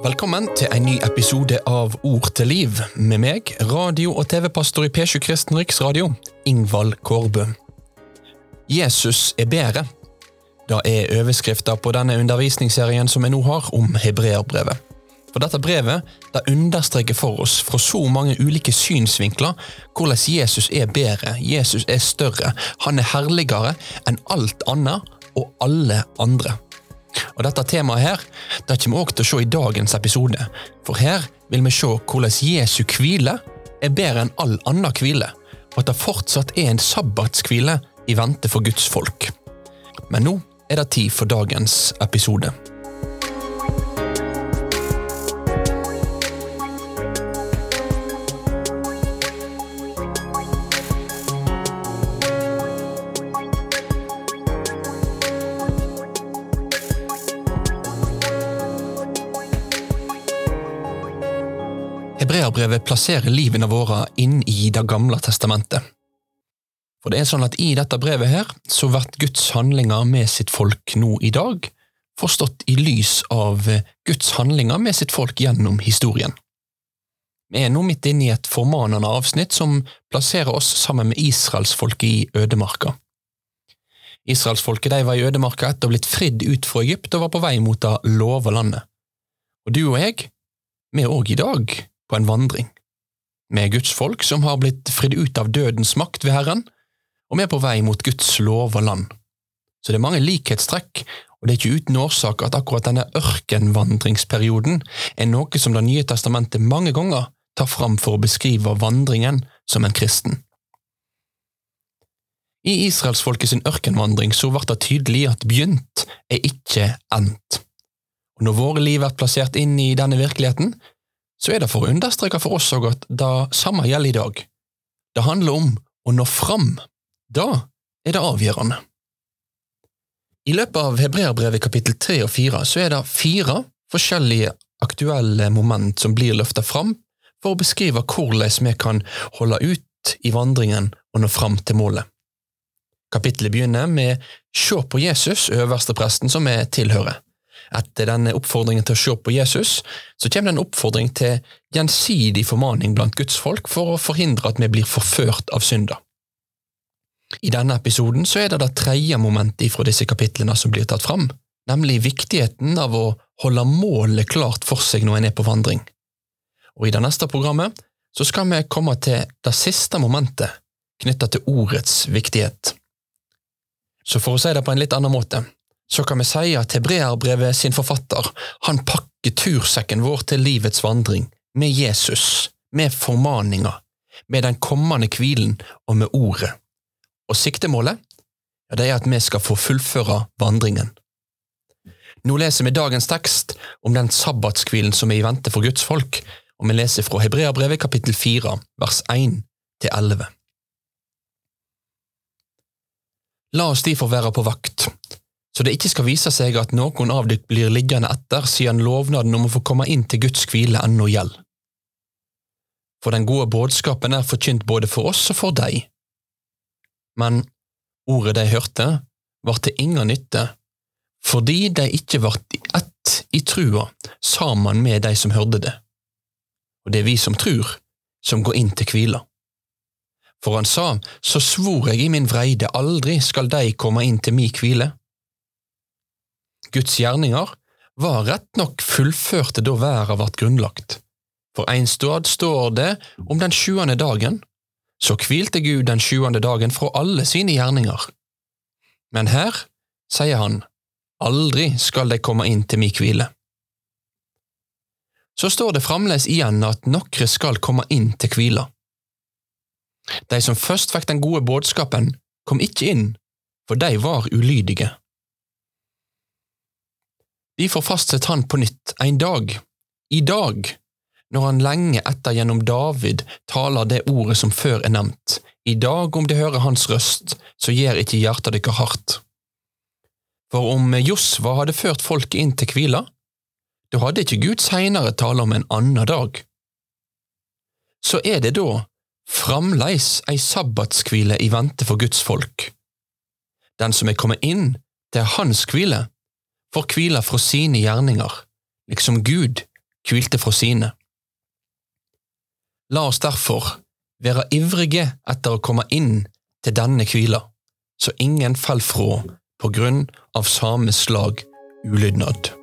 Velkommen til en ny episode av Ord til liv, med meg, radio- og TV-pastor i P7 Kristen Riksradio, Ingvald Kårbø. Jesus er bedre. Det er overskrifta på denne undervisningsserien som jeg nå har om hebreerbrevet. For dette brevet det understreker for oss fra så mange ulike synsvinkler hvordan Jesus er bedre, Jesus er større, han er herligere enn alt annet og alle andre. Og Dette temaet her, det kommer vi også til å se i dagens episode, for her vil vi se hvordan Jesu hvile er bedre enn all annen hvile, og at det fortsatt er en sabbatskvile i vente for Guds folk. Men nå er det tid for dagens episode. Hebreerbrevet plasserer livene våre inn i Det gamle testamentet. For det er sånn at I dette brevet her, så blir Guds handlinger med sitt folk nå i dag forstått i lys av Guds handlinger med sitt folk gjennom historien. Vi er nå midt inne i et formanende avsnitt som plasserer oss sammen med israelsfolket i ødemarka. Israelsfolket var i ødemarka etter å ha blitt fridd ut fra Egypt og var på vei mot det lova landet. Og du og jeg, vi òg i dag på en vandring. Er Guds folk som har blitt fridd ut av dødens makt ved Herren, og vi er på vei mot Guds lov og land. Så det er mange likhetstrekk, og det er ikke uten årsak at akkurat denne ørkenvandringsperioden er noe som Det nye testamentet mange ganger tar fram for å beskrive vandringen som en kristen. I israelsfolket sin ørkenvandring så ble det tydelig at begynt er ikke endt. Og Når våre liv er plassert inn i denne virkeligheten, så er det for å understreke for oss òg at det samme gjelder i dag. Det handler om å nå fram. Da er det avgjørende. I løpet av Hebreerbrevet kapittel 3 og 4 så er det fire forskjellige aktuelle moment som blir løftet fram for å beskrive hvordan vi kan holde ut i vandringen og nå fram til målet. Kapittelet begynner med Se på Jesus, øverstepresten som vi tilhører. Etter denne oppfordringen til å se på Jesus, så kommer det en oppfordring til gjensidig formaning blant Guds folk for å forhindre at vi blir forført av synder. I denne episoden så er det det tredje momentet fra disse kapitlene som blir tatt fram, nemlig viktigheten av å holde målet klart for seg når en er på vandring. Og I det neste programmet så skal vi komme til det siste momentet knyttet til ordets viktighet. Så for å si det på en litt annen måte, så kan vi si at hebreerbrevet sin forfatter han pakker tursekken vår til livets vandring, med Jesus, med formaninga, med den kommende hvilen og med ordet. Og siktemålet ja, det er at vi skal få fullføre vandringen. Nå leser vi dagens tekst om den sabbatskvilen som er i vente for Guds folk, og vi leser fra Hebreabrevet kapittel 4, vers 1 til 11. La oss derfor være på vakt, så det ikke skal vise seg at noen av dere blir liggende etter siden lovnaden om å få komme inn til Guds hvile ennå gjelder. For den gode budskapen er forkynt både for oss og for deg. Men ordet de hørte, var til ingen nytte, fordi de ikke ble ett i trua sammen med de som hørte det. Og det er vi som tror, som går inn til hvila. For han sa, så svor jeg i min vreide, aldri skal de komme inn til mi hvile. Guds gjerninger var rett nok fullførte da verden vart grunnlagt. For en stad står det om den sjuende dagen, så hvilte Gud den sjuende dagen fra alle sine gjerninger. Men her sier han, aldri skal de komme inn til mi hvile. Så står det fremdeles igjen at nokre skal komme inn til hvila. De som først fikk den gode budskapen, kom ikke inn, for de var ulydige. Derfor fastsetter han på nytt en dag, i dag, når han lenge etter gjennom David taler det ordet som før er nevnt, i dag om de hører hans røst, så gjør ikke hjertet deres hardt. For om Josva hadde ført folket inn til hvila, da hadde ikke Gud seinere tale om en annen dag. Så er det da framleis ei sabbatskvile i vente for Guds folk. Den som er kommet inn til hans hvile, får hvile fra sine gjerninger, liksom Gud hvilte fra sine. La oss derfor være ivrige etter å komme inn til denne hvila, så ingen faller fra på grunn av samme slag ulydnad.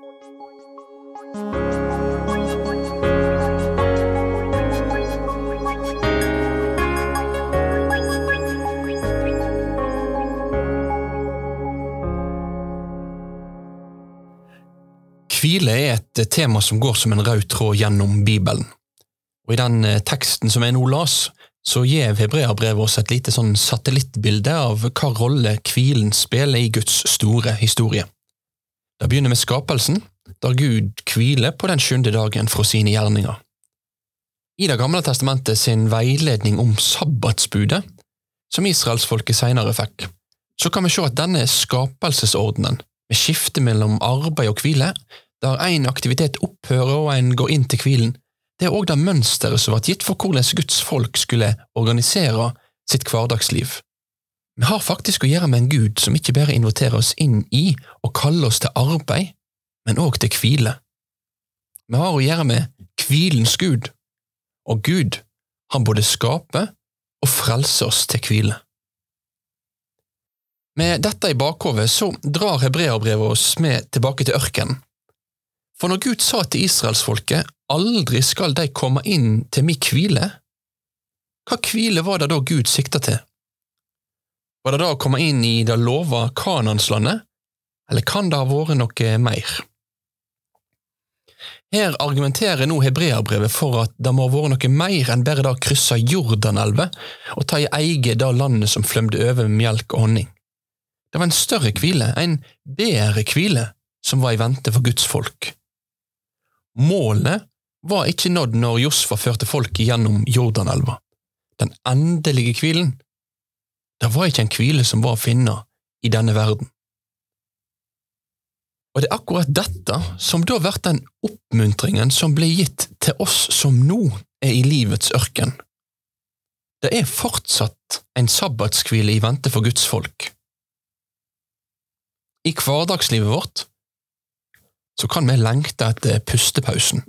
Hvile er et tema som går som en rød tråd gjennom Bibelen. Og I den eh, teksten som jeg nå las, så gir hebreabrevet oss et lite sånn satellittbilde av hva rolle hvilen spiller i Guds store historie. Det begynner med skapelsen, der Gud hviler på den sjuende dagen fra sine gjerninger. I Det gamle testamentet sin veiledning om sabbatsbudet, som israelsfolket senere fikk, så kan vi se at denne skapelsesordenen, med skifte mellom arbeid og hvile, der én aktivitet opphører og en går inn til hvilen, det er òg det mønsteret som ble gitt for hvordan Guds folk skulle organisere sitt hverdagsliv. Vi har faktisk å gjøre med en Gud som ikke bare inviterer oss inn i og kaller oss til arbeid, men òg til hvile. Vi har å gjøre med hvilens Gud, og Gud, han både skaper og frelser oss til hvile. Med dette i bakhovet så drar hebreerbrevet oss med tilbake til ørkenen. For når Gud sa til israelsfolket aldri skal de komme inn til mi hvile, hva hvile var det da Gud sikta til? Var det da å komme inn i det lova Kananslandet, eller kan det ha vært noe mer? Her argumenterer nå hebreerbrevet for at det må ha vært noe mer enn bare det å krysse Jordanelva og ta i eie det landet som flømde over med melk og honning. Det var en større hvile, en bedre hvile, som var i vente for Guds folk. Målet var ikke nådd når Josfa førte folket gjennom Jordanelva. Den endelige hvilen, det var ikke en hvile som var å finne i denne verden. Og det er akkurat dette som da blir den oppmuntringen som ble gitt til oss som nå er i livets ørken. Det er fortsatt en sabbatskvile i vente for Guds folk. I hverdagslivet vårt så kan vi lengte etter pustepausen,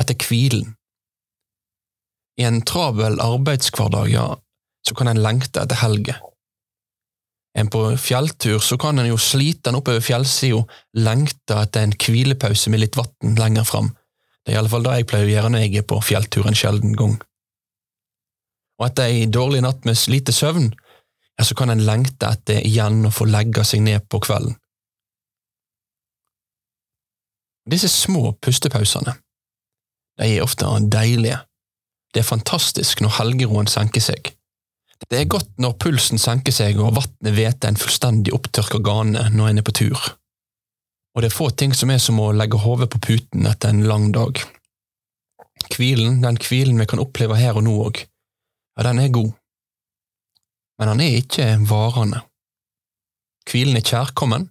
etter hvilen. I en travel arbeidshverdag, ja, så kan en lengte etter helger. En på fjelltur så kan en jo slite en oppover fjellsida, lengte etter en hvilepause med litt vann lenger fram. Det er iallfall det jeg pleier å gjøre når jeg er på fjelltur en sjelden gang. Og etter ei dårlig natt med lite søvn, ja, så kan en lengte etter igjen å få legge seg ned på kvelden. Disse små pustepausene de er ofte deilige. Det er fantastisk når helgeroen senker seg. Det er godt når pulsen senker seg og vannet hveter en fullstendig opptørka gane når en er på tur. Og det er få ting som er som å legge hodet på puten etter en lang dag. Hvilen, den hvilen vi kan oppleve her og nå òg, ja, den er god. Men den er ikke varende. Hvilen er kjærkommen,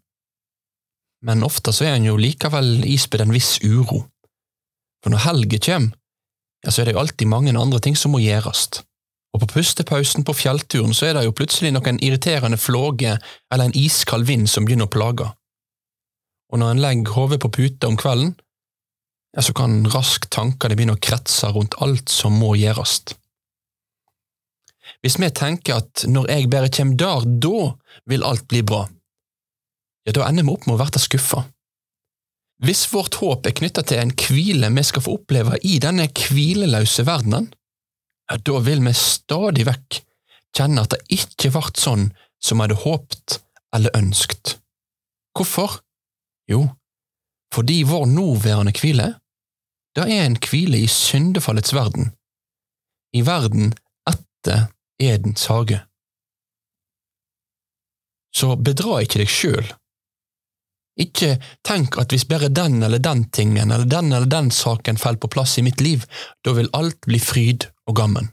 men ofte så er han jo likevel ispedd en viss uro. For når helga kommer, ja, så er det jo alltid mange andre ting som må gjøres. Og på pustepausen på fjellturen så er det jo plutselig noen irriterende flåge eller en iskald vind som begynner å plage. Og når en legger hodet på puta om kvelden, ja, så kan raskt tankene begynne å kretse rundt alt som må gjøres. Hvis vi tenker at når jeg bare kommer der, da vil alt bli bra, ja, da ender vi opp med å bli skuffa. Hvis vårt håp er knytta til en hvile vi skal få oppleve i denne hvileløse verdenen, ja, da vil vi stadig vekk kjenne at det ikke ble sånn som vi hadde håpt eller ønskt. Hvorfor? Jo, fordi vår nåværende hvile, det er en hvile i syndefallets verden, i verden etter Edens hage. Så bedra ikke deg sjøl ikke tenk at hvis bare den eller den tingen eller den eller den saken faller på plass i mitt liv, da vil alt bli fryd og gammen.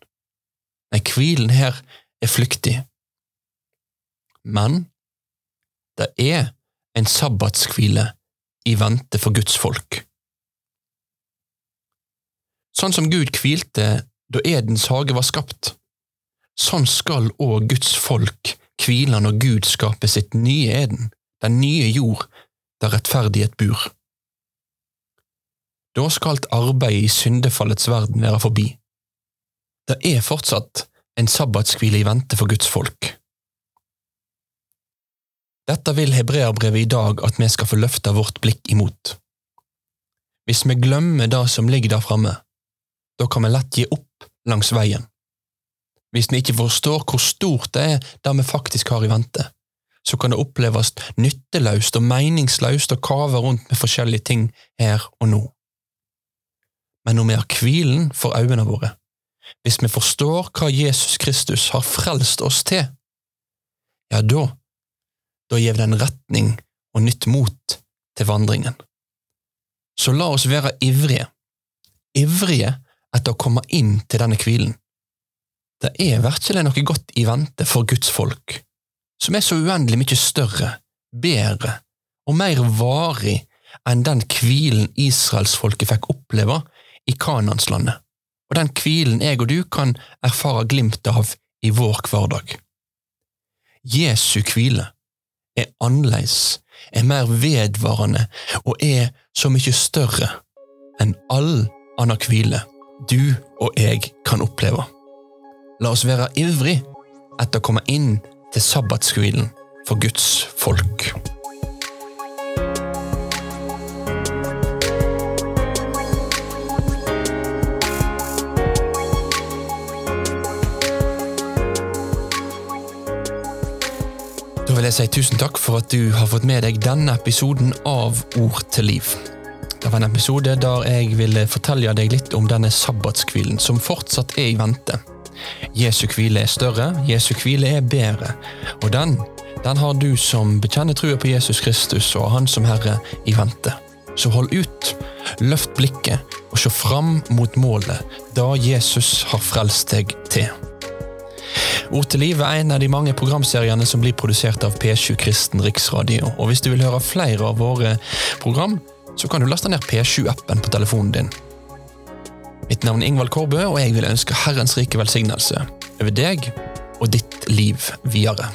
Nei, hvilen her er flyktig. Men det er en sabbatskvile i vente for Guds folk. Sånn som Gud hvilte da Edens hage var skapt, sånn skal òg Guds folk hvile når Gud skaper sitt nye Eden, den nye jord der rettferdighet bor. Da skal alt arbeidet i syndefallets verden være forbi. Det er fortsatt en sabbatskvile i vente for Guds folk. Dette vil hebreerbrevet i dag at vi skal få løfte vårt blikk imot. Hvis vi glemmer det som ligger der framme, da kan vi lett gi opp langs veien. Hvis vi ikke forstår hvor stort det er det vi faktisk har i vente, så kan det oppleves nytteløst og meningsløst å kave rundt med forskjellige ting her og nå. Men når vi har hvilen for øynene våre, hvis vi forstår hva Jesus Kristus har frelst oss til, ja, da, da gir vi den retning og nytt mot til vandringen. Så la oss være ivrige, ivrige etter å komme inn til denne hvilen. Det er virkelig noe godt i vente for Guds folk, som er så uendelig mye større, bedre og mer varig enn den hvilen israelsfolket fikk oppleve i Kananslandet, og den hvilen jeg og du kan erfare glimt av i vår hverdag. Jesu hvile er annerledes, er mer vedvarende og er så mye større enn all annen hvile du og jeg kan oppleve. La oss være ivrig etter å komme inn til sabbatshvilen for Guds folk. Da vil jeg si tusen takk for at du har fått med deg denne episoden av Ord til liv. Det var en episode der jeg ville fortelle deg litt om denne sabbatskvilen som fortsatt er i vente. Jesu hvile er større, Jesu hvile er bedre, og den, den har du som bekjenner trua på Jesus Kristus og Han som Herre i vente. Så hold ut, løft blikket og se fram mot målet, da Jesus har frelst deg til. Ord til liv er en av de mange programseriene som blir produsert av P7 Kristen Riksradio. Og hvis du vil høre flere av våre program, så kan du laste ned P7-appen på telefonen din. Mitt navn er Ingvald Kårbø, og jeg vil ønske Herrens rike velsignelse over deg og ditt liv videre.